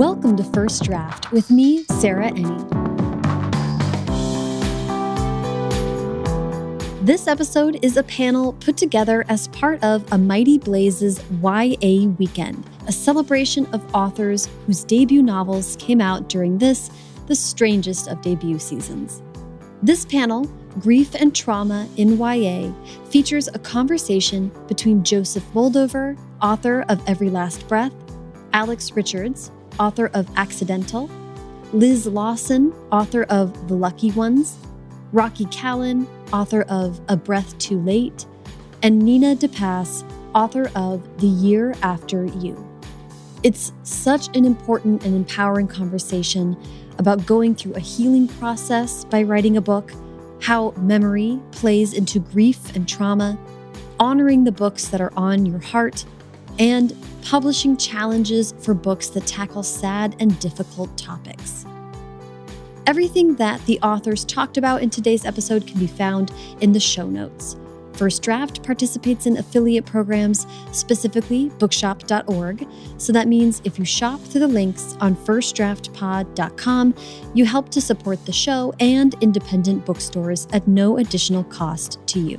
Welcome to First Draft with me, Sarah Enni. This episode is a panel put together as part of A Mighty Blaze's YA Weekend, a celebration of authors whose debut novels came out during this, the strangest of debut seasons. This panel, Grief and Trauma in YA, features a conversation between Joseph Moldover, author of Every Last Breath, Alex Richards, author of Accidental, Liz Lawson, author of The Lucky Ones, Rocky Callen, author of A Breath Too Late, and Nina de Pass, author of The Year After You. It's such an important and empowering conversation about going through a healing process by writing a book, how memory plays into grief and trauma, honoring the books that are on your heart, and publishing challenges for books that tackle sad and difficult topics. Everything that the authors talked about in today's episode can be found in the show notes. First Draft participates in affiliate programs, specifically bookshop.org. So that means if you shop through the links on firstdraftpod.com, you help to support the show and independent bookstores at no additional cost to you.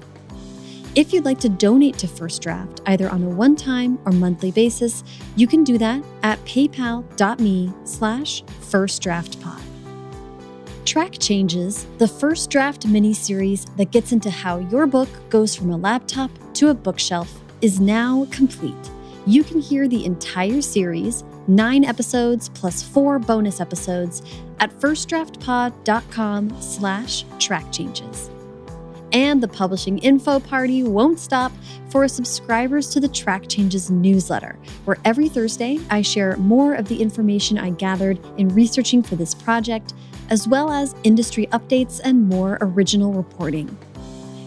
If you'd like to donate to First Draft, either on a one-time or monthly basis, you can do that at paypal.me slash firstdraftpod. Track Changes, the first draft mini-series that gets into how your book goes from a laptop to a bookshelf, is now complete. You can hear the entire series, nine episodes plus four bonus episodes, at firstdraftpod.com slash track changes. And the publishing info party won't stop for subscribers to the Track Changes newsletter, where every Thursday I share more of the information I gathered in researching for this project, as well as industry updates and more original reporting.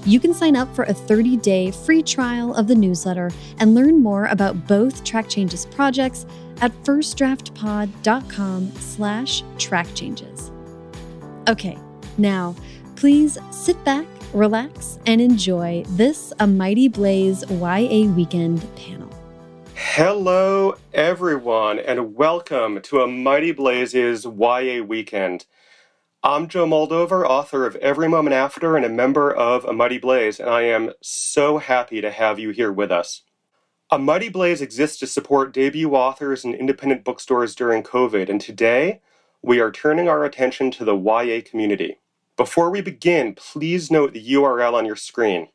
You can sign up for a 30-day free trial of the newsletter and learn more about both Track Changes projects at firstdraftpod.com slash trackchanges. Okay, now please sit back relax, and enjoy this A Mighty Blaze YA Weekend panel. Hello, everyone, and welcome to A Mighty Blaze's YA Weekend. I'm Joe Moldover, author of Every Moment After and a member of A Mighty Blaze, and I am so happy to have you here with us. A Mighty Blaze exists to support debut authors and independent bookstores during COVID, and today we are turning our attention to the YA community. Before we begin, please note the URL on your screen.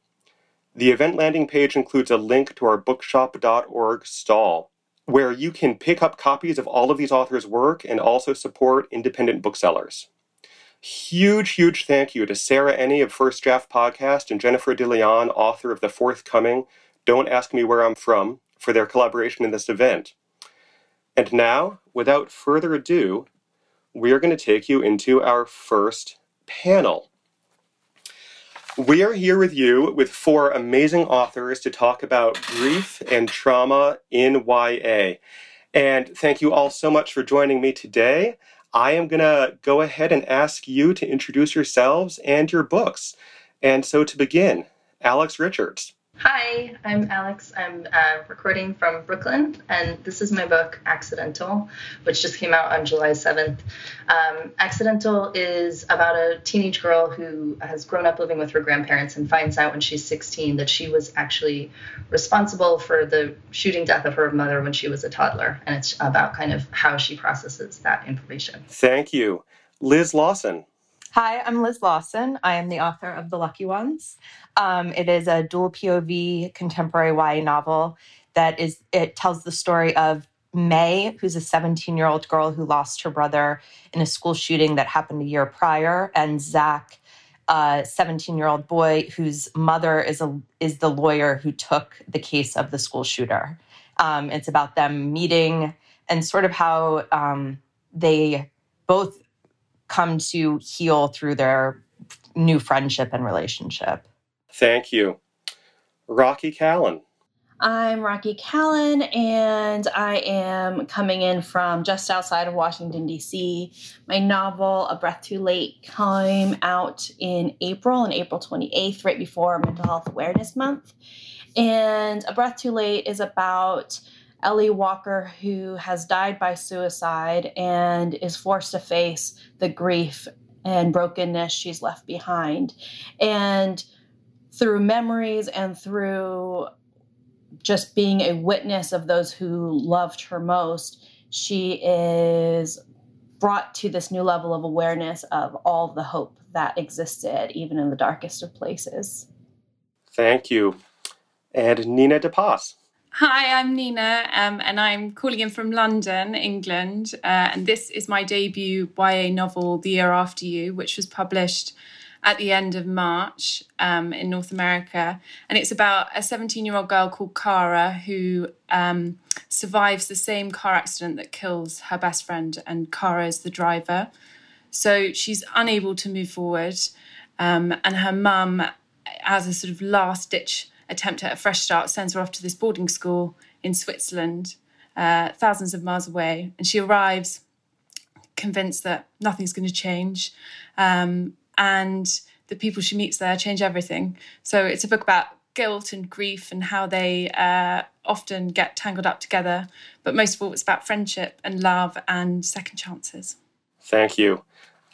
The event landing page includes a link to our bookshop.org stall, where you can pick up copies of all of these authors' work and also support independent booksellers. Huge, huge thank you to Sarah Enni of First Draft Podcast and Jennifer de Leon, author of the forthcoming Don't Ask Me Where I'm From, for their collaboration in this event. And now, without further ado, we are going to take you into our first panel. We are here with you with four amazing authors to talk about grief and trauma in YA. And thank you all so much for joining me today. I am going to go ahead and ask you to introduce yourselves and your books. And so to begin, Alex Richards. Hi, I'm Alex. I'm uh, recording from Brooklyn, and this is my book, Accidental, which just came out on July 7th. Um, Accidental is about a teenage girl who has grown up living with her grandparents and finds out when she's 16 that she was actually responsible for the shooting death of her mother when she was a toddler. And it's about kind of how she processes that information. Thank you. Liz Lawson. Hi, I'm Liz Lawson. I am the author of The Lucky Ones. Um, it is a dual POV contemporary YA novel that is, it tells the story of May, who's a 17 year old girl who lost her brother in a school shooting that happened a year prior, and Zach, a 17 year old boy whose mother is, a, is the lawyer who took the case of the school shooter. Um, it's about them meeting and sort of how um, they both come to heal through their new friendship and relationship. Thank you. Rocky Callen. I'm Rocky Callen, and I am coming in from just outside of Washington, D.C. My novel, A Breath Too Late, came out in April, on April 28th, right before Mental Health Awareness Month. And A Breath Too Late is about Ellie Walker, who has died by suicide and is forced to face the grief and brokenness she's left behind. And through memories and through just being a witness of those who loved her most, she is brought to this new level of awareness of all the hope that existed, even in the darkest of places. Thank you. And Nina de Pass. Hi, I'm Nina, um, and I'm calling in from London, England. Uh, and this is my debut YA novel, The Year After You, which was published at the end of March um, in North America. And it's about a 17 year old girl called Cara who um, survives the same car accident that kills her best friend, and Cara is the driver. So she's unable to move forward. Um, and her mum, as a sort of last ditch attempt at a fresh start, sends her off to this boarding school in Switzerland, uh, thousands of miles away. And she arrives convinced that nothing's going to change. Um, and the people she meets there change everything. So it's a book about guilt and grief and how they uh, often get tangled up together. But most of all, it's about friendship and love and second chances. Thank you.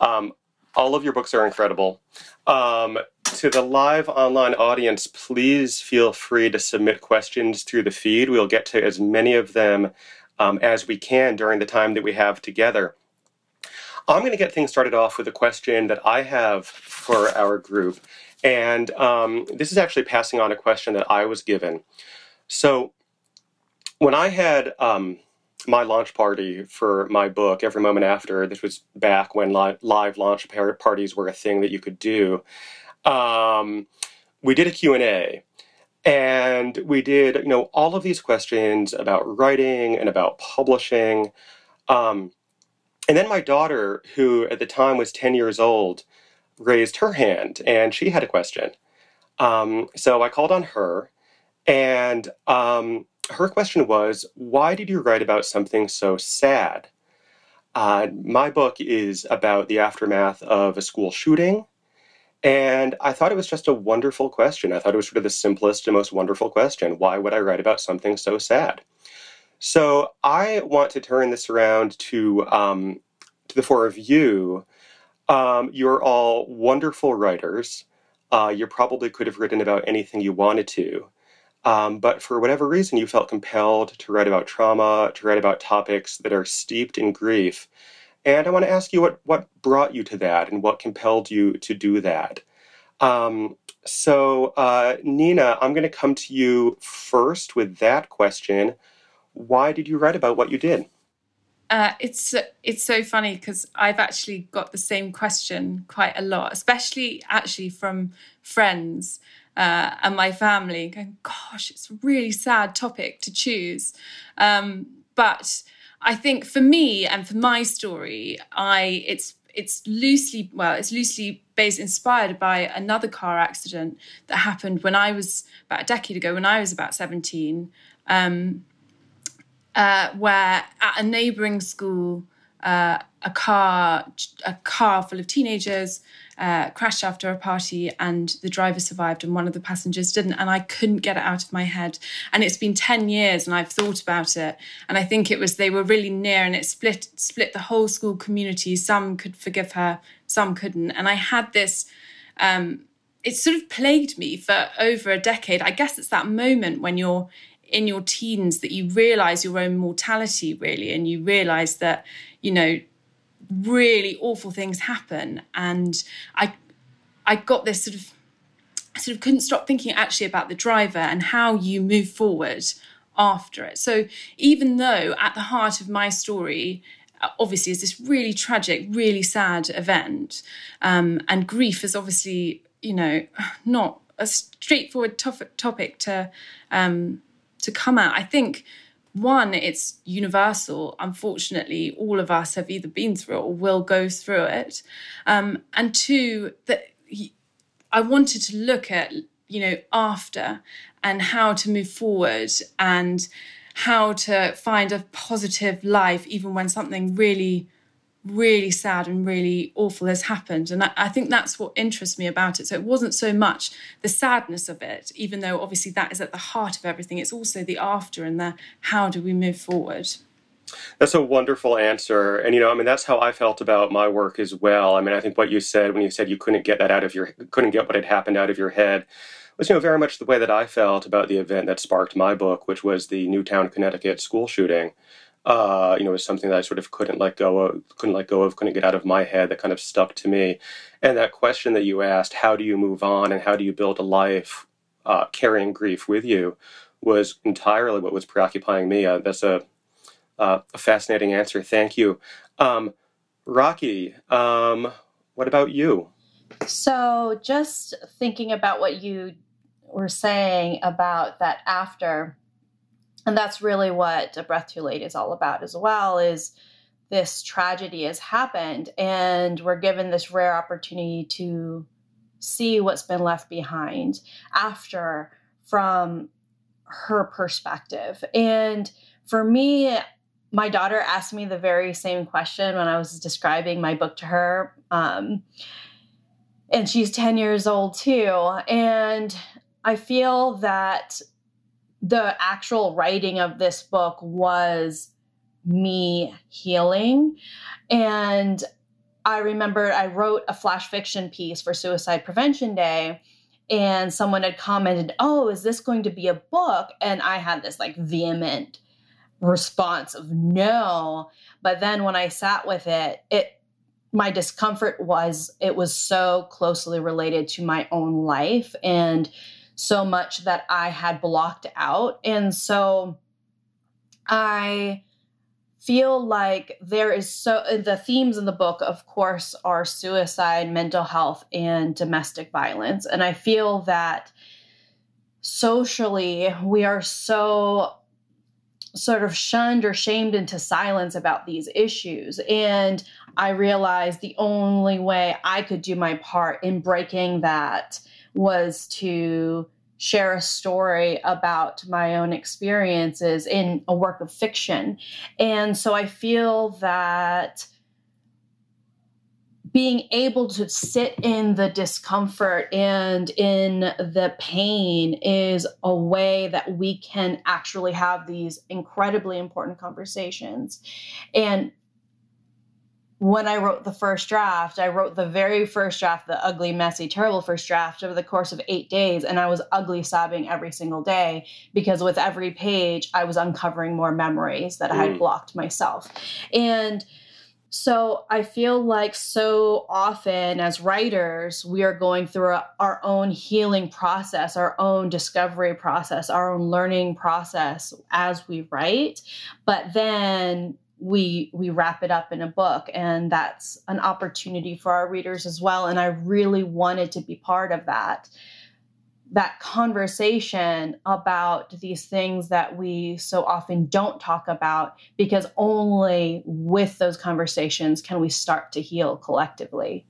Um, all of your books are incredible. Um, to the live online audience, please feel free to submit questions through the feed. We'll get to as many of them um, as we can during the time that we have together. I'm going to get things started off with a question that I have for our group. And um, this is actually passing on a question that I was given. So, when I had um, my launch party for my book, Every Moment After, this was back when li- live launch parties were a thing that you could do. Um, we did a Q&A and we did, you know, all of these questions about writing and about publishing. Um, and then my daughter, who at the time was 10 years old, raised her hand and she had a question. Um, so I called on her, and um, her question was Why did you write about something so sad? Uh, my book is about the aftermath of a school shooting. And I thought it was just a wonderful question. I thought it was sort of the simplest and most wonderful question. Why would I write about something so sad? So I want to turn this around to um, to the four of you. Um, you're all wonderful writers. Uh, you probably could have written about anything you wanted to. Um, but for whatever reason, you felt compelled to write about trauma, to write about topics that are steeped in grief. And I want to ask you what, what brought you to that and what compelled you to do that. Um, so, uh, Nina, I'm going to come to you first with that question. Why did you write about what you did? Uh, it's it's so funny because I've actually got the same question quite a lot, especially actually from friends uh, and my family, going, "Gosh, it's a really sad topic to choose." Um, but I think for me and for my story, I it's it's loosely well, it's loosely based inspired by another car accident that happened when I was about a decade ago, when I was about seventeen. Um, uh, where at a neighbouring school, uh, a car a car full of teenagers uh, crashed after a party, and the driver survived, and one of the passengers didn't. And I couldn't get it out of my head. And it's been ten years, and I've thought about it. And I think it was they were really near, and it split split the whole school community. Some could forgive her, some couldn't. And I had this. Um, it sort of plagued me for over a decade. I guess it's that moment when you're in your teens that you realize your own mortality really and you realize that you know really awful things happen. And i i got this sort of I sort of couldn't stop thinking actually about the driver and how you move forward after it. So even though at the heart of my story uh, obviously is this really tragic really sad event um, and grief is obviously you know not a straightforward topic to um, to come out. I think one, it's universal. Unfortunately, all of us have either been through it or will go through it. Um, and two, that I wanted to look at, you know, after and how to move forward and how to find a positive life even when something really really sad and really awful has happened. And I, think that's what interests me about it. So it wasn't so much the sadness of it, even though obviously that is at the heart of everything, it's also the after and the how do we move forward. That's a wonderful answer. And, you know, I mean, that's how I felt about my work as well. I mean, I think what you said when you said you couldn't get that out of your, couldn't get what had happened out of your head was, you know, very much the way that I felt about the event that sparked my book, which was the Newtown, Connecticut school shooting uh, you know, was something that I sort of couldn't let go of, couldn't let go of, couldn't get out of my head. That kind of stuck to me. And that question that you asked, how do you move on and how do you build a life uh, carrying grief with you, was entirely what was preoccupying me. Uh, that's a, uh, a fascinating answer. Thank you, um, Rocky. Um, what about you? So, just thinking about what you were saying about that after and that's really what a breath too late is all about as well is this tragedy has happened and we're given this rare opportunity to see what's been left behind after from her perspective. And for me my daughter asked me the very same question when i was describing my book to her um, and she's 10 years old too. And i feel that the actual writing of this book was me healing. And I remember I wrote a flash fiction piece for Suicide Prevention Day, and someone had commented, Oh, is this going to be a book? And I had this like vehement response of no. But then when I sat with it, it my discomfort was it was so closely related to my own life and so much that I had blocked out. And so I feel like there is so the themes in the book of course are suicide mental health and domestic violence and i feel that socially we are so sort of shunned or shamed into silence about these issues and i realized the only way i could do my part in breaking that was to share a story about my own experiences in a work of fiction. And so I feel that being able to sit in the discomfort and in the pain is a way that we can actually have these incredibly important conversations. And when I wrote the first draft, I wrote the very first draft, the ugly, messy, terrible first draft over the course of eight days. And I was ugly sobbing every single day because with every page, I was uncovering more memories that I had mm. blocked myself. And so I feel like so often as writers, we are going through a, our own healing process, our own discovery process, our own learning process as we write. But then we we wrap it up in a book and that's an opportunity for our readers as well and i really wanted to be part of that that conversation about these things that we so often don't talk about because only with those conversations can we start to heal collectively.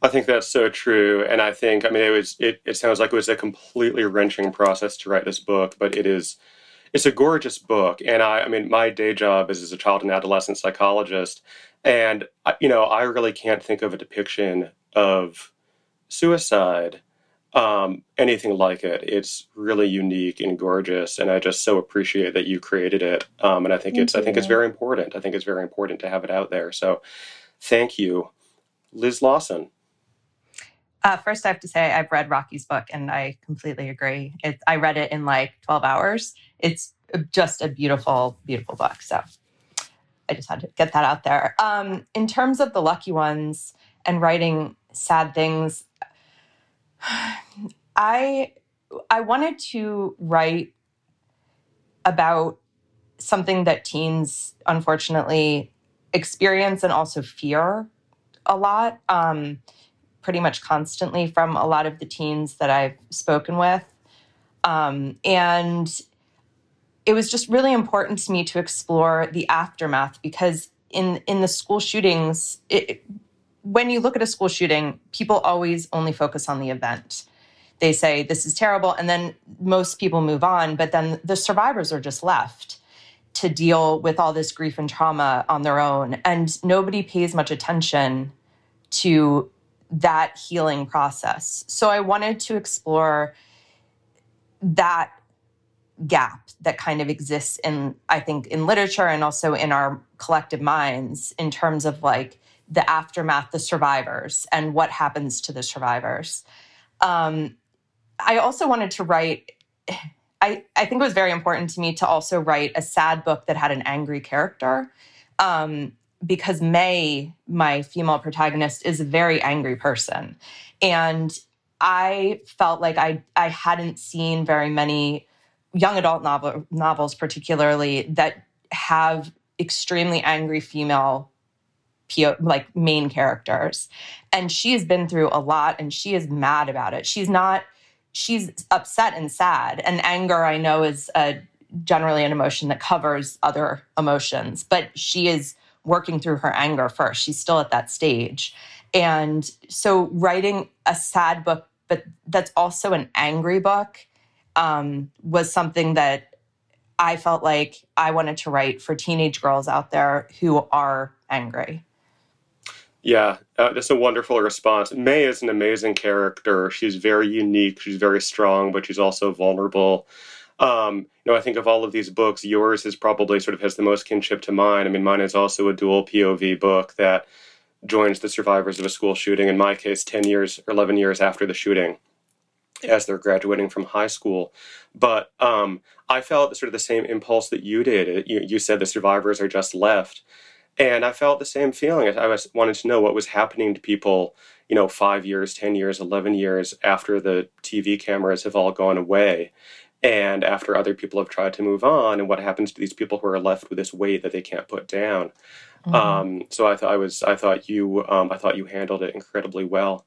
I think that's so true, and I think I mean it was it, it sounds like it was a completely wrenching process to write this book, but it is it's a gorgeous book. And I, I mean, my day job is as a child and adolescent psychologist. And, you know, I really can't think of a depiction of suicide um, anything like it. It's really unique and gorgeous, and I just so appreciate that you created it. Um, and I think thank it's you. I think it's very important. I think it's very important to have it out there. So, thank you, Liz Lawson. Uh, first, I have to say I've read Rocky's book, and I completely agree. It, I read it in like twelve hours, it's just a beautiful, beautiful book. So I just had to get that out there. Um, in terms of the lucky ones and writing sad things, I I wanted to write about something that teens unfortunately experience and also fear a lot, um, pretty much constantly from a lot of the teens that I've spoken with. Um, and it was just really important to me to explore the aftermath because in in the school shootings it, when you look at a school shooting people always only focus on the event they say this is terrible and then most people move on but then the survivors are just left to deal with all this grief and trauma on their own. And nobody pays much attention to that healing process. So I wanted to explore that gap that kind of exists in, I think, in literature and also in our collective minds in terms of like the aftermath, the survivors, and what happens to the survivors. Um, I also wanted to write. I, I think it was very important to me to also write a sad book that had an angry character. Um, because May, my female protagonist, is a very angry person. And I felt like I, I hadn't seen very many young adult novel, novels, particularly, that have extremely angry female like main characters. And she has been through a lot and she is mad about it. She's not, she's upset and sad. And anger, I know, is a, generally an emotion that covers other emotions, but she is working through her anger first. She's still at that stage. And so writing a sad book, but that's also an angry book, um, was something that I felt like I wanted to write for teenage girls out there who are angry. Yeah, uh, that's a wonderful response. May is an amazing character. She's very unique. She's very strong, but she's also vulnerable. Um, you know, I think of all of these books, yours is probably sort of has the most kinship to mine. I mean, mine is also a dual POV book that joins the survivors of a school shooting. In my case, ten years or eleven years after the shooting, as they're graduating from high school. But um, I felt sort of the same impulse that you did. You, you said the survivors are just left, and I felt the same feeling. I was wanted to know what was happening to people. You know, five years, ten years, eleven years after the TV cameras have all gone away and after other people have tried to move on and what happens to these people who are left with this weight that they can't put down. Mm-hmm. um, so i thought i was i thought you um, i thought you handled it incredibly well.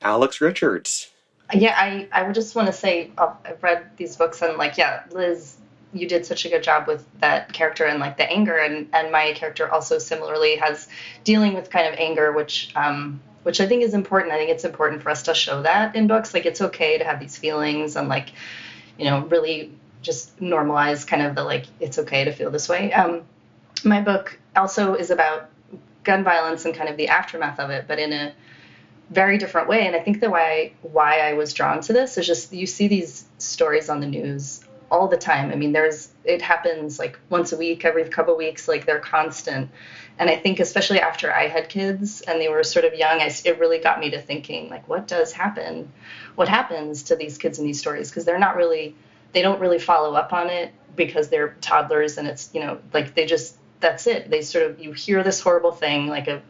Alex richards. Yeah i i would just want to say uh, i've read these books and like yeah liz you did such a good job with that character and like the anger and and my character also similarly has dealing with kind of anger which um which i think is important. I think it's important for us to show that in books. Like it's okay to have these feelings and like you know, really just normalize kind of the like, it's okay to feel this way. Um, my book also is about gun violence and kind of the aftermath of it, but in a very different way. And I think the why why I was drawn to this is just you see these stories on the news all the time. I mean, there's it happens like once a week, every couple weeks, like they're constant. And I think especially after I had kids and they were sort of young, I, it really got me to thinking like, what does happen? What happens to these kids in these stories? Because they're not really, they don't really follow up on it because they're toddlers and it's you know like they just that's it. They sort of you hear this horrible thing like a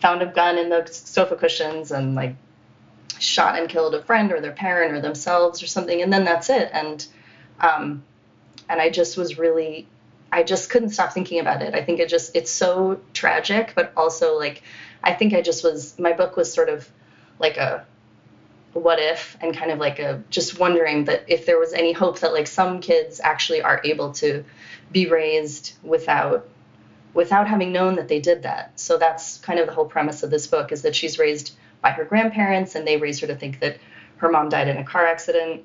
found a gun in the sofa cushions and like shot and killed a friend or their parent or themselves or something and then that's it and um, and I just was really, I just couldn't stop thinking about it. I think it just, it's so tragic, but also like, I think I just was, my book was sort of like a what if and kind of like a just wondering that if there was any hope that like some kids actually are able to be raised without without having known that they did that. So that's kind of the whole premise of this book is that she's raised by her grandparents and they raised her to think that her mom died in a car accident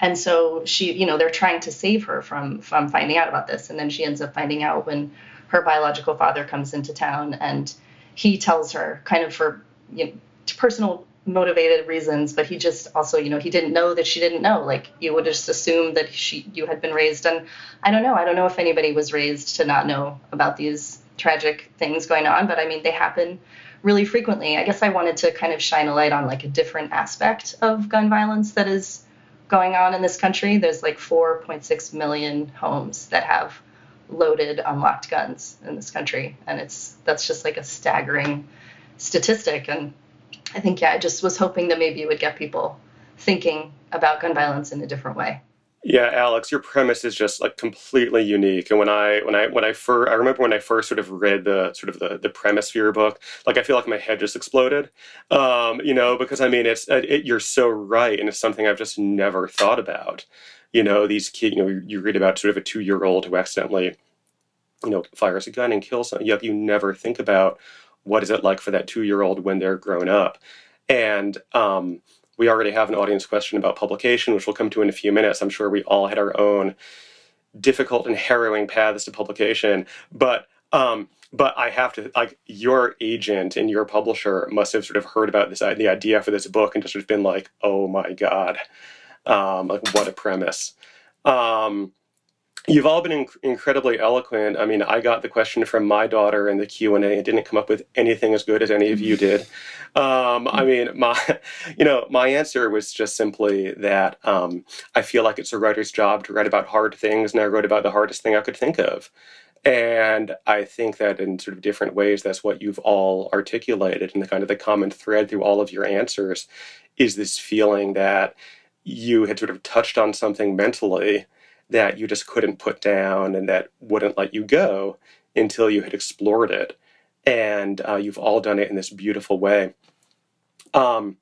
and so she you know they're trying to save her from from finding out about this and then she ends up finding out when her biological father comes into town and he tells her kind of for you know, personal motivated reasons but he just also you know he didn't know that she didn't know. Like you would just assume that she you had been raised. And i don't know. I don't know if anybody was raised to not know about these tragic things going on but i mean they happen really frequently. I guess i wanted to kind of shine a light on like a different aspect of gun violence that is going on in this country. There's like 4.6 million homes that have loaded unlocked guns in this country, and it's that's just like a staggering statistic. And I think yeah, I just was hoping that maybe it would get people thinking about gun violence in a different way. Yeah, Alex, your premise is just like completely unique. And when I when I when I first I remember when I first sort of read the sort of the the premise for your book, like I feel like my head just exploded. Um, you know, because I mean it's it, you're so right, and it's something I've just never thought about. You know, these kids. You know, you read about sort of a two year old who accidentally, you know, fires a gun and kills someone. Yet you never think about what is it like for that two year old when they're grown up, and um, we already have an audience question about publication, which we'll come to in a few minutes. I'm sure we all had our own difficult and harrowing paths to publication. But um, but I have to like your agent and your publisher must have sort of heard about this the idea for this book and just sort of been like, oh my god, um, like what a premise. Um, you've all been inc- incredibly eloquent. I mean, I got the question from my daughter in the Q and A and didn't come up with anything as good as any of you did. Um, I mean, my, you know, my answer was just simply that um, I feel like it's a writer's job to write about hard things, and I wrote about the hardest thing I could think of. And I think that in sort of different ways, that's what you've all articulated, and the kind of the common thread through all of your answers is this feeling that you had sort of touched on something mentally that you just couldn't put down and that wouldn't let you go until you had explored it. And uh, you've all done it in this beautiful way. Um,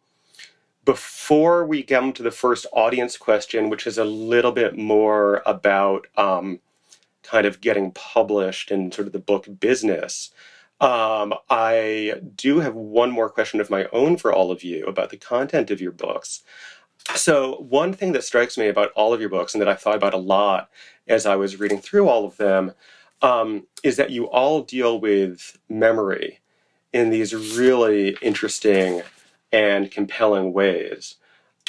before we come to the first audience question, which is a little bit more about um, kind of getting published and sort of the book business, um, I do have one more question of my own for all of you about the content of your books. So, one thing that strikes me about all of your books and that I thought about a lot as I was reading through all of them um, is that you all deal with memory in these really interesting and compelling ways.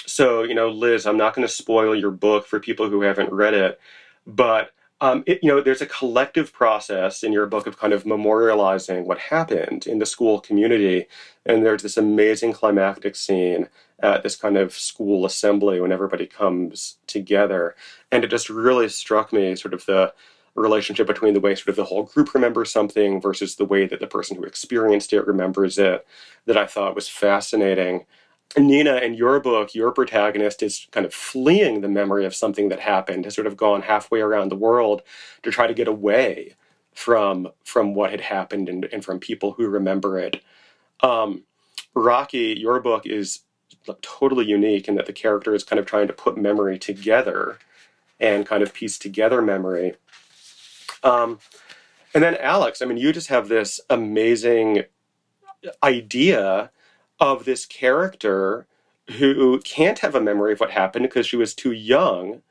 So, you know, Liz, I'm not going to spoil your book for people who haven't read it, but um, it, you know, there's a collective process in your book of kind of memorializing what happened in the school community, and there's this amazing climactic scene at this kind of school assembly when everybody comes together, and it just really struck me sort of the relationship between the way sort of the whole group remembers something versus the way that the person who experienced it remembers it that I thought was fascinating. Nina, in your book, your protagonist is kind of fleeing the memory of something that happened, has sort of gone halfway around the world to try to get away from from what had happened and, and from people who remember it. Um, Rocky, your book is totally unique in that the character is kind of trying to put memory together and kind of piece together memory. Um, and then Alex, I mean, you just have this amazing idea of this character who can't have a memory of what happened because she was too young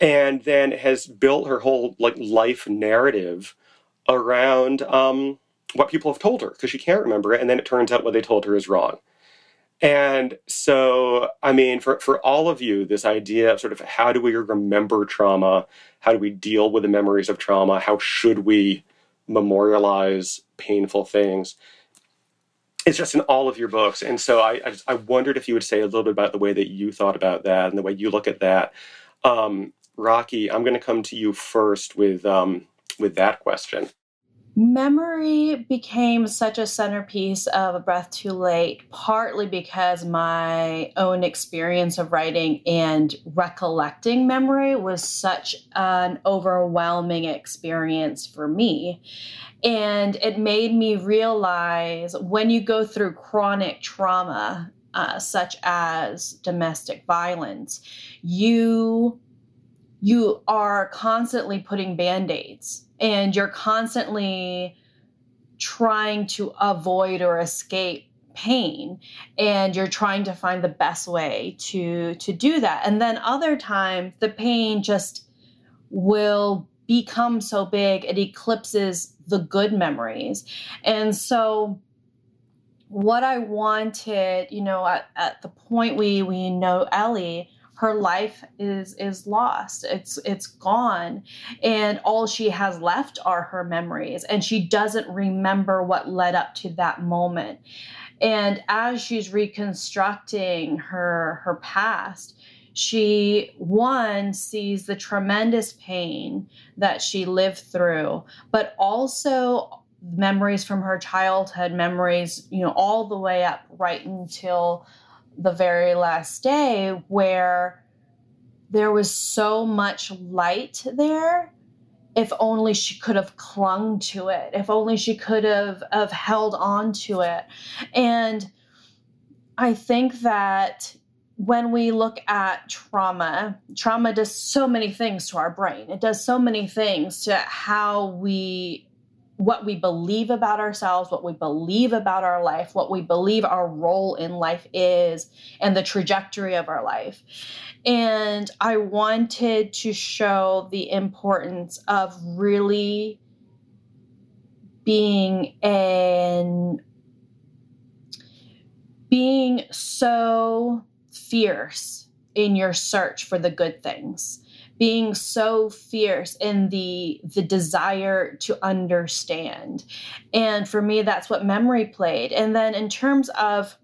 and then has built her whole like life narrative around um, what people have told her because she can't remember it and then it turns out what they told her is wrong. And so i mean for, for all of you this idea of sort of how do we remember trauma? How do we deal with the memories of trauma? How should we memorialize painful things it's just in all of your books. And so I, I, just, I, wondered if you would say a little bit about the way that you thought about that and the way you look at that. Um, Rocky, I'm going to come to you first with um, with that question. Memory became such a centerpiece of A Breath Too Late, partly because my own experience of writing and recollecting memory was such an overwhelming experience for me. And it made me realize when you go through chronic trauma, uh, such as domestic violence, you you are constantly putting band-aids and you're constantly trying to avoid or escape pain and you're trying to find the best way to to do that. And then other times the pain just will become so big it eclipses the good memories. And so what i wanted you know at, at the point we we know ellie her life is is lost. It's it's gone. And all she has left are her memories. And she doesn't remember what led up to that moment. And as she's reconstructing her her past she one sees the tremendous pain that she lived through but also memories from her childhood memories you know all the way up right until the very last day where there was so much light there if only she could have clung to it if only she could have, have held on to it. And i think that when we look at trauma trauma does so many things to our brain. It does so many things to how we what we believe about ourselves, what we believe about our life, what we believe our role in life is, and the trajectory of our life. And I wanted to show the importance of really being an being so fierce in your search for the good things being so fierce in the the desire to understand. And for me that's what memory played. And then in terms of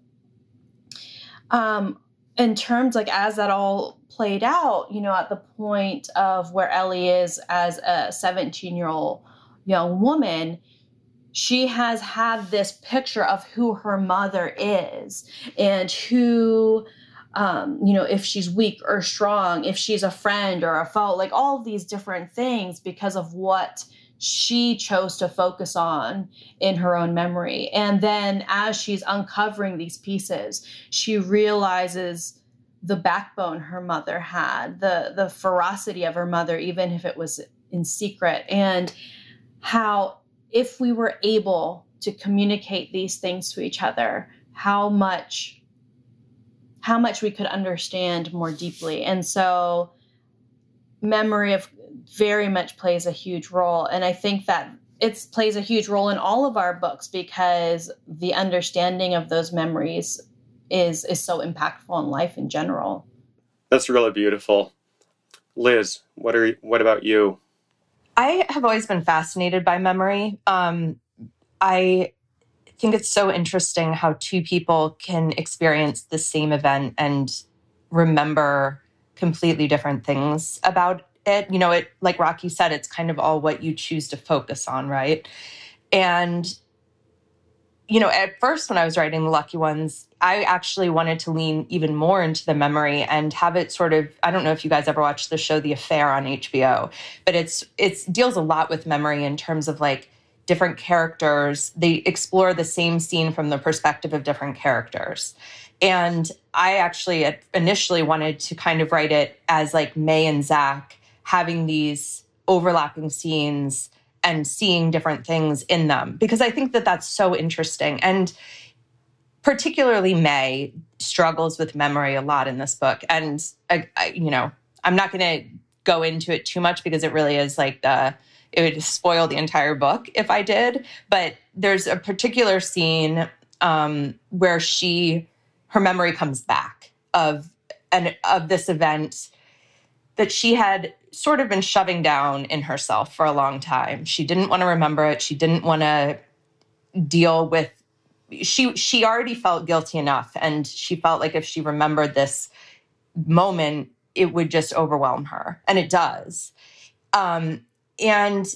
um in terms like as that all played out you know at the point of where ellie is as a 17 year old young woman she has had this picture of who her mother is and who um, you know, if she's weak or strong, if she's a friend or a foe, like all these different things because of what she chose to focus on in her own memory. And then as she's uncovering these pieces, she realizes the backbone her mother had, the the ferocity of her mother, even if it was in secret, and how if we were able to communicate these things to each other, how much how much we could understand more deeply. And so memory of very much plays a huge role. And I think that it plays a huge role in all of our books because the understanding of those memories is is so impactful in life in general. That's really beautiful. Liz, what are what about you? I have always been fascinated by memory. Um, I think it's so interesting how two people can experience the same event and remember completely different things about it. You know, it like Rocky said, it's kind of all what you choose to focus on, right? And you know, at first when I was writing the Lucky Ones, I actually wanted to lean even more into the memory and have it sort of I don't know if you guys ever watched the show The Affair on HBO, but it's it's deals a lot with memory in terms of like different characters. They explore the same scene from the perspective of different characters. And I actually initially wanted to kind of write it as like May and Zach having these overlapping scenes and seeing different things in them because I think that that's so interesting. And particularly May struggles with memory a lot in this book. And, I, I, you know, I'm not going to go into it too much because it really is like the it would spoil the entire book if I did. But there's a particular scene um, where she, her memory comes back of an of this event that she had sort of been shoving down in herself for a long time. She didn't want to remember it. She didn't want to deal with she she already felt guilty enough and she felt like if she remembered this moment it would just overwhelm her and it does um and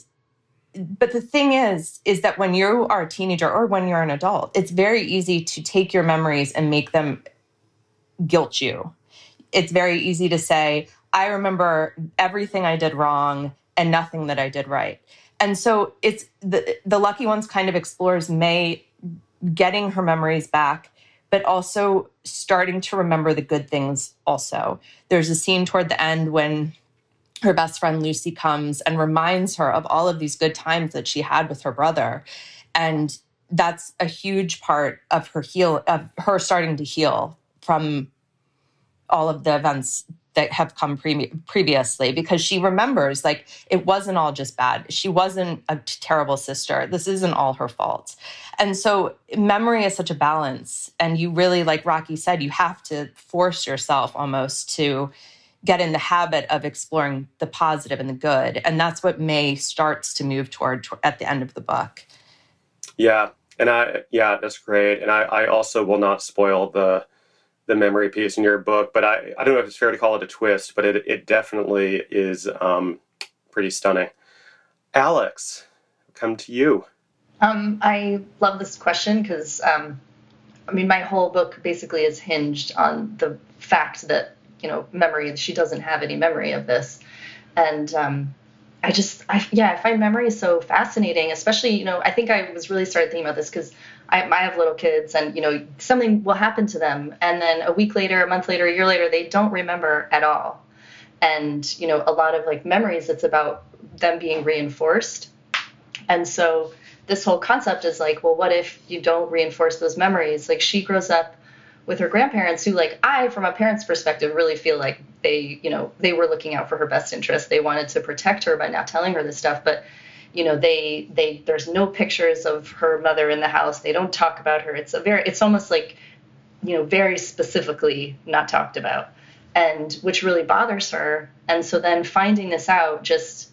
but the thing is is that when you are a teenager or when you're an adult it's very easy to take your memories and make them guilt you. It's very easy to say i remember everything i did wrong and nothing that i did right. And so it's the the lucky ones kind of explores may getting her memories back but also starting to remember the good things also. There's a scene toward the end when her best friend Lucy comes and reminds her of all of these good times that she had with her brother. And that's a huge part of her heal of her starting to heal from all of the events that have come pre- previously because she remembers like it wasn't all just bad. She wasn't a terrible sister. This isn't all her fault. And so memory is such a balance and you really like rocky said you have to force yourself almost to get in the habit of exploring the positive and the good. And that's what May starts to move toward, at the end of the book. Yeah. And I, yeah, that's great. And I, I also will not spoil the, the memory piece in your book, but I, I don't know if it's fair to call it a twist, but it, it definitely is um, pretty stunning. Alex, come to you. Um, I love this question because, um, I mean, my whole book basically is hinged on the fact that you know memory she doesn't have any memory of this. And um, i just I, yeah i find memory so fascinating especially you know i think i was really started thinking about this because I, I have little kids and you know something will happen to them. And then a week later a month later a year later they don't remember at all. And you know a lot of like memories it's about them being reinforced. And so this whole concept is like, well, what if you don't reinforce those memories? Like she grows up with her grandparents who like I from a parent's perspective really feel like they, you know, they were looking out for her best interest. They wanted to protect her by not telling her this stuff, but you know, they they there's no pictures of her mother in the house. They don't talk about her. It's a very it's almost like you know, very specifically not talked about. And which really bothers her. And so then finding this out just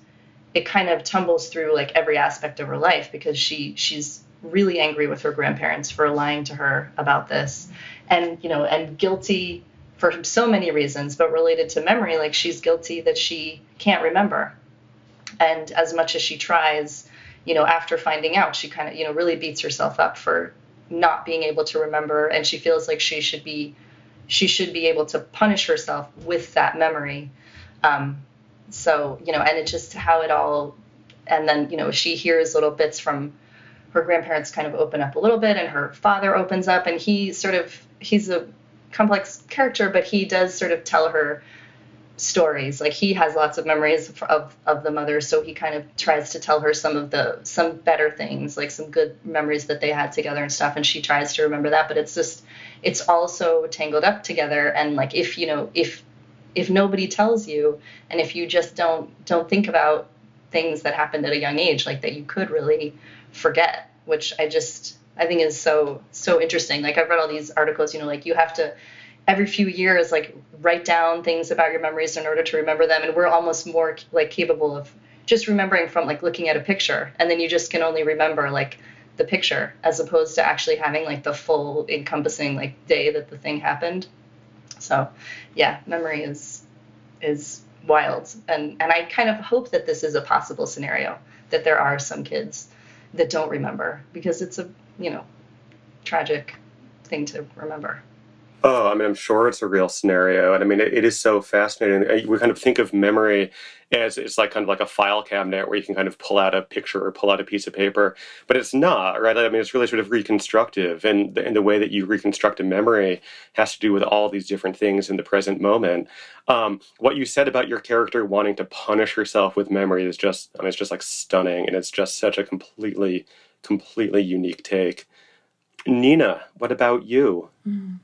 it kind of tumbles through like every aspect of her life because she she's really angry with her grandparents for lying to her about this and you know and guilty for so many reasons but related to memory like she's guilty that she can't remember. And as much as she tries you know after finding out she kind of you know really beats herself up for not being able to remember and she feels like she should be she should be able to punish herself with that memory. Um, so you know and it's just how it all and then you know she hears little bits from her grandparents kind of open up a little bit and her father opens up and he sort of he's a complex character but he does sort of tell her stories. Like he has lots of memories of, of the mother so he kind of tries to tell her some of the some better things like some good memories that they had together and stuff and she tries to remember that but it's just it's also tangled up together and like if you know if if nobody tells you and if you just don't don't think about things that happened at a young age like that you could really forget which i just i think is so so interesting. Like i've read all these articles you know like you have to every few years like write down things about your memories in order to remember them. And we're almost more like capable of just remembering from like looking at a picture. And then you just can only remember like the picture as opposed to actually having like the full encompassing like day that the thing happened. So, yeah, memory is is wild, and and I kind of hope that this is a possible scenario that there are some kids that don't remember because it's a you know tragic thing to remember. Oh, I mean, I'm sure it's a real scenario, and I mean, it, it is so fascinating. We kind of think of memory as it's like kind of like a file cabinet where you can kind of pull out a picture or pull out a piece of paper, but it's not, right? I mean, it's really sort of reconstructive, and the, and the way that you reconstruct a memory has to do with all these different things in the present moment. Um, what you said about your character wanting to punish herself with memory is just, I mean, it's just like stunning, and it's just such a completely, completely unique take. Nina, what about you? Mm.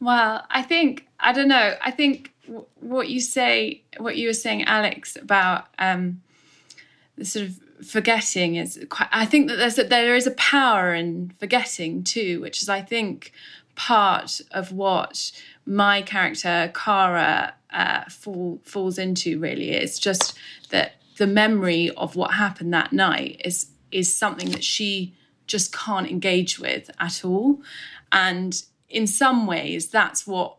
Well, I think I don't know. I think what you say, what you were saying, Alex, about um, the sort of forgetting is quite. I think that there's a, there is a power in forgetting too, which is I think part of what my character Kara uh, fall, falls into. Really, it's just that the memory of what happened that night is is something that she just can't engage with at all, and in some ways, that's what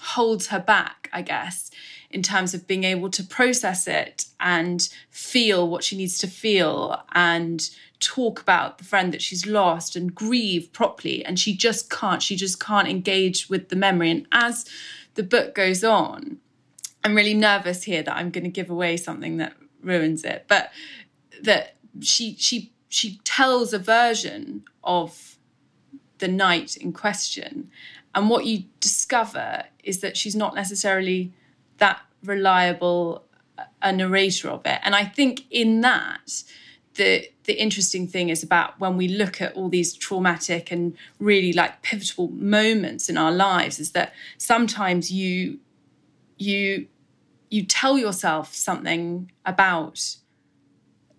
holds her back, I guess, in terms of being able to process it and feel what she needs to feel and talk about the friend that she's lost and grieve properly. And she just can't, she just can't engage with the memory. And as the book goes on, I'm really nervous here that I'm going to give away something that ruins it, but that she she she tells a version of the night in question. And what you discover is that she's not necessarily that reliable a narrator of it. And I think in that, the the interesting thing is about when we look at all these traumatic and really like pivotal moments in our lives is that sometimes you you you tell yourself something about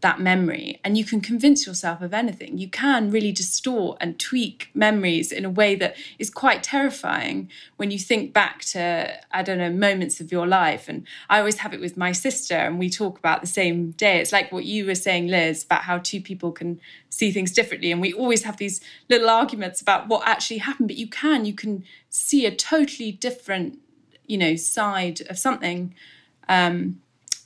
that memory and you can convince yourself of anything. You can really distort and tweak memories in a way that is quite terrifying when you think back to, I don't know, moments of your life. And I always have it with my sister, and we talk about the same day. It's like what you were saying, Liz, about how two people can see things differently. And we always have these little arguments about what actually happened, but you can, you can see a totally different, you know, side of something. Um,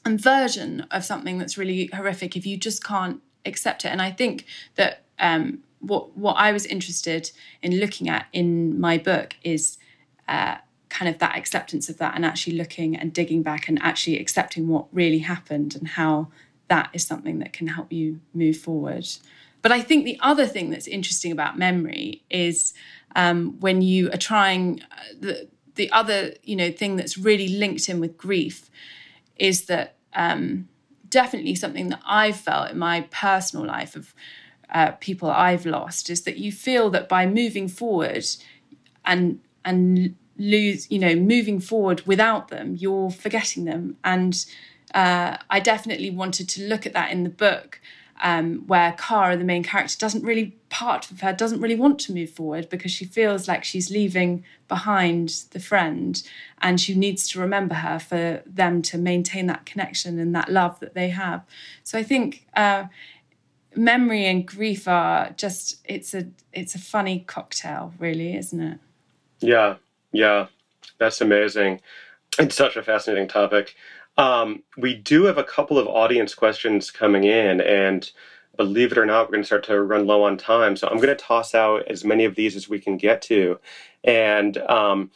version of something that's really horrific if you just can't accept it. And I think that um, what what I was interested in looking at in my book is uh, kind of that acceptance of that, and actually looking and digging back and actually accepting what really happened and how that is something that can help you move forward. But I think the other thing that's interesting about memory is um, when you are trying uh, the the other you know thing that's really linked in with grief is that um, definitely something that I've felt in my personal life of uh, people I've lost is that you feel that by moving forward and and lose you know moving forward without them you're forgetting them. And uh, I definitely wanted to look at that in the book um, where Kara, the main character, doesn't really part of her doesn't really want to move forward because she feels like she's leaving behind the friend, and she needs to remember her for them to maintain that connection and that love that they have. So I think uh, memory and grief are just it's a it's a funny cocktail, really, isn't it? Yeah, yeah, that's amazing. It's such a fascinating topic. Um, we do have a couple of audience questions coming in, and believe it or not, we're going to start to run low on time. So I'm going to toss out as many of these as we can get to. And um,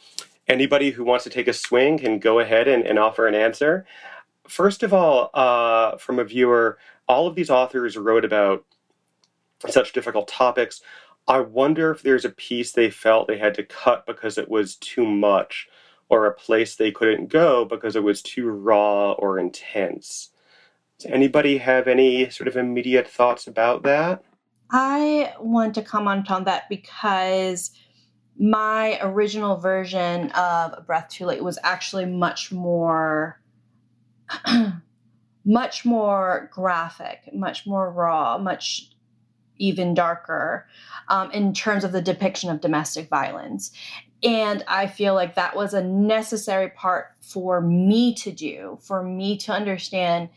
anybody who wants to take a swing can go ahead and, and offer an answer. First of all, uh, from a viewer, all of these authors wrote about such difficult topics. I wonder if there's a piece they felt they had to cut because it was too much or a place they couldn't go because it was too raw or intense. Does anybody have any sort of immediate thoughts about that? I want to comment on that because my original version of Breath Too Late was actually much more much more graphic, much more raw, much even darker um, in terms of the depiction of domestic violence. And I feel like that was a necessary part for me to do, for me to understand.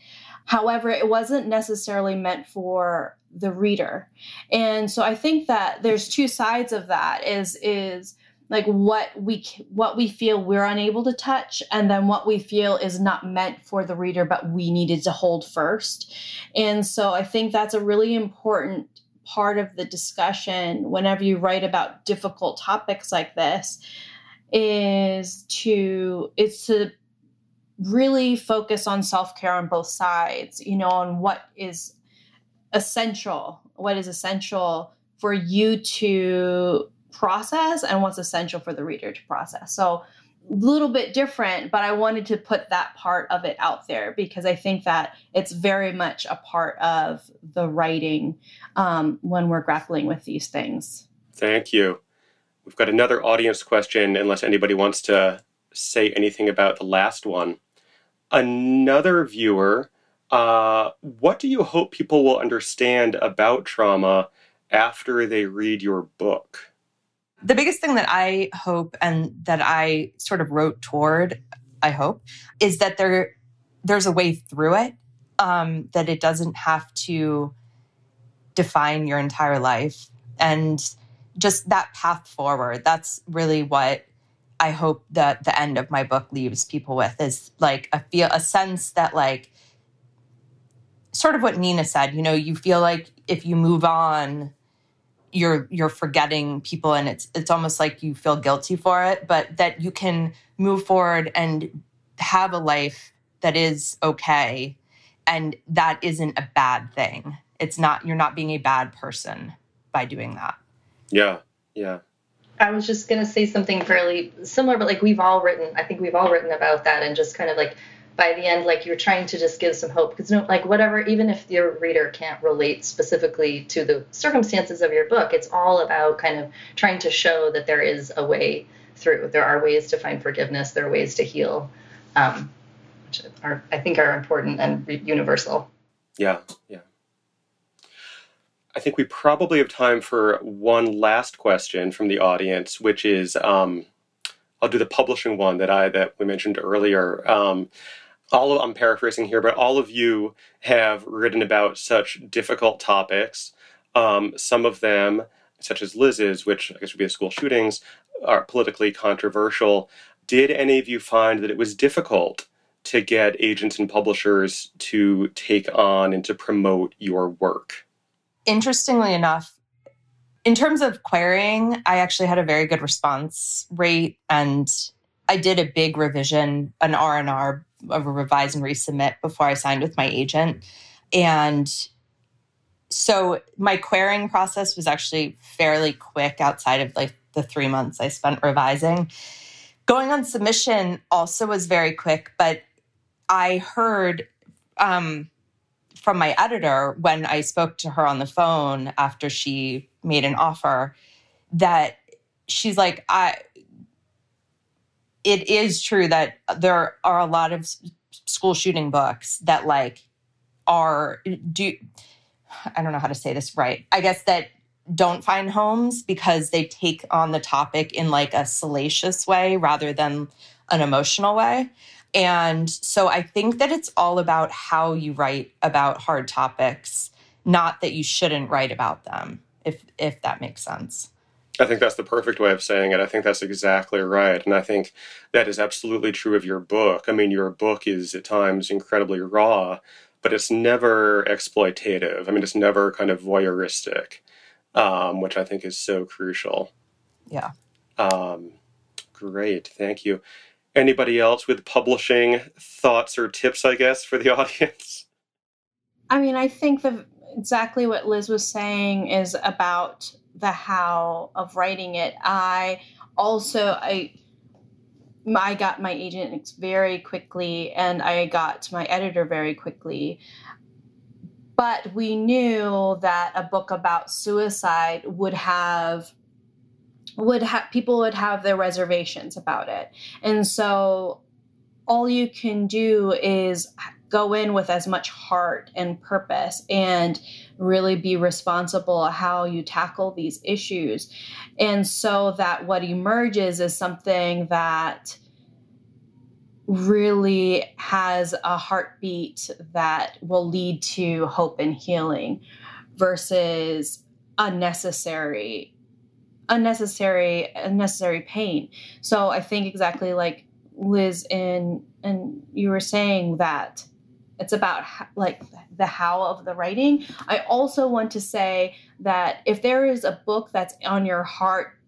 However, it wasn't necessarily meant for the reader. And so I think that there's two sides of that is is like what we what we feel we're unable to touch and then what we feel is not meant for the reader but we needed to hold first. And so I think that's a really important part of the discussion whenever you write about difficult topics like this is to it's to really focus on self-care on both sides you know on what is essential what is essential for you to process and what's essential for the reader to process. So little bit different, but I wanted to put that part of it out there because I think that it's very much a part of the writing um, when we're grappling with these things. Thank you. We've got another audience question, unless anybody wants to say anything about the last one. Another viewer, uh, what do you hope people will understand about trauma after they read your book? The biggest thing that I hope and that I sort of wrote toward, I hope, is that there there's a way through it. Um, that it doesn't have to define your entire life and just that path forward. That's really what I hope that the end of my book leaves people with is like a feel a sense that like sort of what Nina said, you know, you feel like if you move on you're you're forgetting people and it's it's almost like you feel guilty for it but that you can move forward and have a life that is okay and that isn't a bad thing. It's not you're not being a bad person by doing that. Yeah yeah. I was just gonna say something fairly similar, but like we've all written, I think we've all written about that, and just kind of like by the end, like you're trying to just give some hope because no, like whatever, even if your reader can't relate specifically to the circumstances of your book, it's all about kind of trying to show that there is a way through. There are ways to find forgiveness. There are ways to heal, um, which are I think are important and universal. Yeah, yeah. I think we probably have time for one last question from the audience, which is um, I'll do the publishing one that I that we mentioned earlier. Um, all of, I'm paraphrasing here, but all of you have written about such difficult topics. Um, some of them, such as Liz's, which I guess would be school shootings, are politically controversial. Did any of you find that it was difficult to get agents and publishers to take on and to promote your work? Interestingly enough, in terms of querying, I actually had a very good response rate and I did a big revision, an R&R a revise and resubmit before I signed with my agent. And so my querying process was actually fairly quick outside of like the three months I spent revising. Going on submission also was very quick, but I heard um, from my editor when I spoke to her on the phone after she made an offer that she's like, I, it is true that there are a lot of school shooting books that like are do I don't know how to say this right. I guess that don't find homes because they take on the topic in like a salacious way rather than an emotional way. And so I think that it's all about how you write about hard topics, not that you shouldn't write about them, if if that makes sense. I think that's the perfect way of saying it. I think that's exactly right. And I think that is absolutely true of your book. I mean, your book is at times incredibly raw, but it's never exploitative. I mean, it's never kind of voyeuristic, um, which I think is so crucial. Yeah. Um, great. Thank you. Anybody else with publishing thoughts or tips, I guess, for the audience? I mean, I think that exactly what Liz was saying is about the how of writing it. I also I I got my agent very quickly and I got my editor very quickly. But we knew that a book about suicide would have would have people would have their reservations about it. And so all you can do is go in with as much heart and purpose and really be responsible how you tackle these issues. And so that what emerges is something that really has a heartbeat that will lead to hope and healing versus unnecessary unnecessary unnecessary pain so i think exactly like liz and and you were saying that it's about like the how of the writing. I also want to say that if there is a book that's on your heart,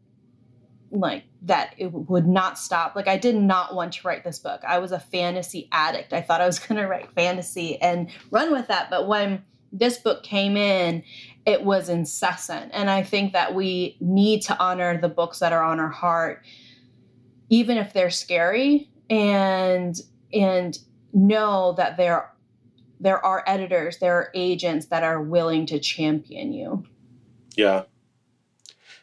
like that it would not stop. Like I did not want to write this book. I was a fantasy addict. I thought I was going to write fantasy and run with that. But when this book came in, it was incessant. And I think that we need to honor the books that are on our heart, even if they're scary, and and know that they're there are editors, there are agents that are willing to champion you. Yeah.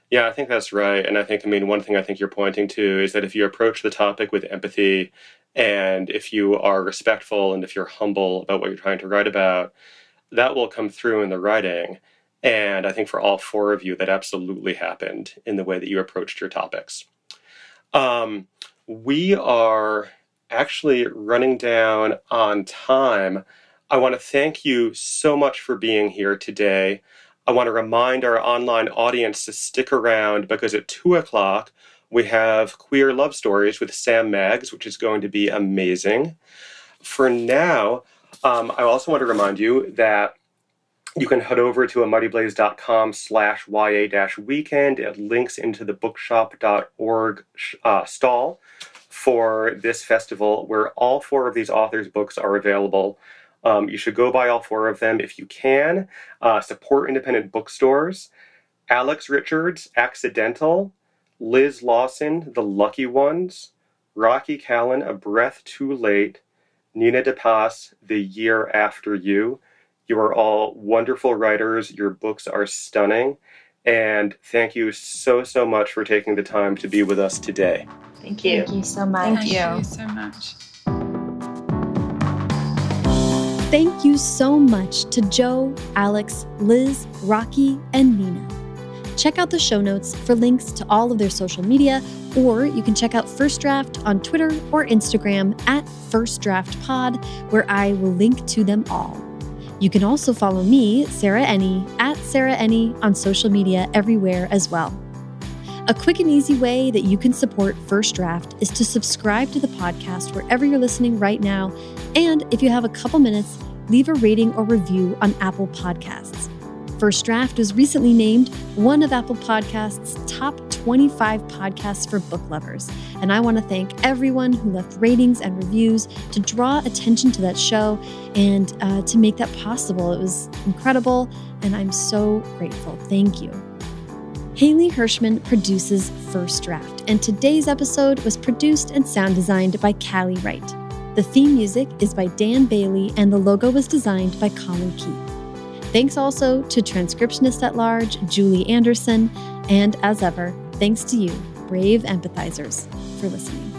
Yeah, I think that's right. And I think, I mean, one thing I think you're pointing to is that if you approach the topic with empathy and if you are respectful and if you're humble about what you're trying to write about, that will come through in the writing. And I think for all four of you, that absolutely happened in the way that you approached your topics. Um, we are actually running down on time. I want to thank you so much for being here today. I want to remind our online audience to stick around because at 2 o'clock we have Queer Love Stories with Sam Maggs, which is going to be amazing. For now, um, I also want to remind you that you can head over to amightyblaze.com slash ya-weekend. It links into the bookshop.org uh, stall for this festival where all four of these authors' books are available um, you should go buy all four of them if you can. Uh, support independent bookstores. Alex Richards, Accidental. Liz Lawson, The Lucky Ones. Rocky Callen, A Breath Too Late. Nina de Pass, The Year After You. You are all wonderful writers. Your books are stunning. And thank you so, so much for taking the time to be with us today. Thank you. Thank you so much. Thank you so much. Thank you so much to Joe, Alex, Liz, Rocky, and Nina. Check out the show notes for links to all of their social media, or you can check out First Draft on Twitter or Instagram at First Draft Pod, where I will link to them all. You can also follow me, Sarah Enni, at Sarah Enni on social media everywhere as well. A quick and easy way that you can support First Draft is to subscribe to the podcast wherever you're listening right now. And if you have a couple minutes, leave a rating or review on Apple Podcasts. First Draft was recently named one of Apple Podcasts' top 25 podcasts for book lovers. And I want to thank everyone who left ratings and reviews to draw attention to that show and uh, to make that possible. It was incredible, and I'm so grateful. Thank you. Haley Hirschman produces First Draft, and today's episode was produced and sound designed by Callie Wright. The theme music is by Dan Bailey, and the logo was designed by Colin Keith. Thanks also to transcriptionist at large Julie Anderson, and as ever, thanks to you, brave empathizers, for listening.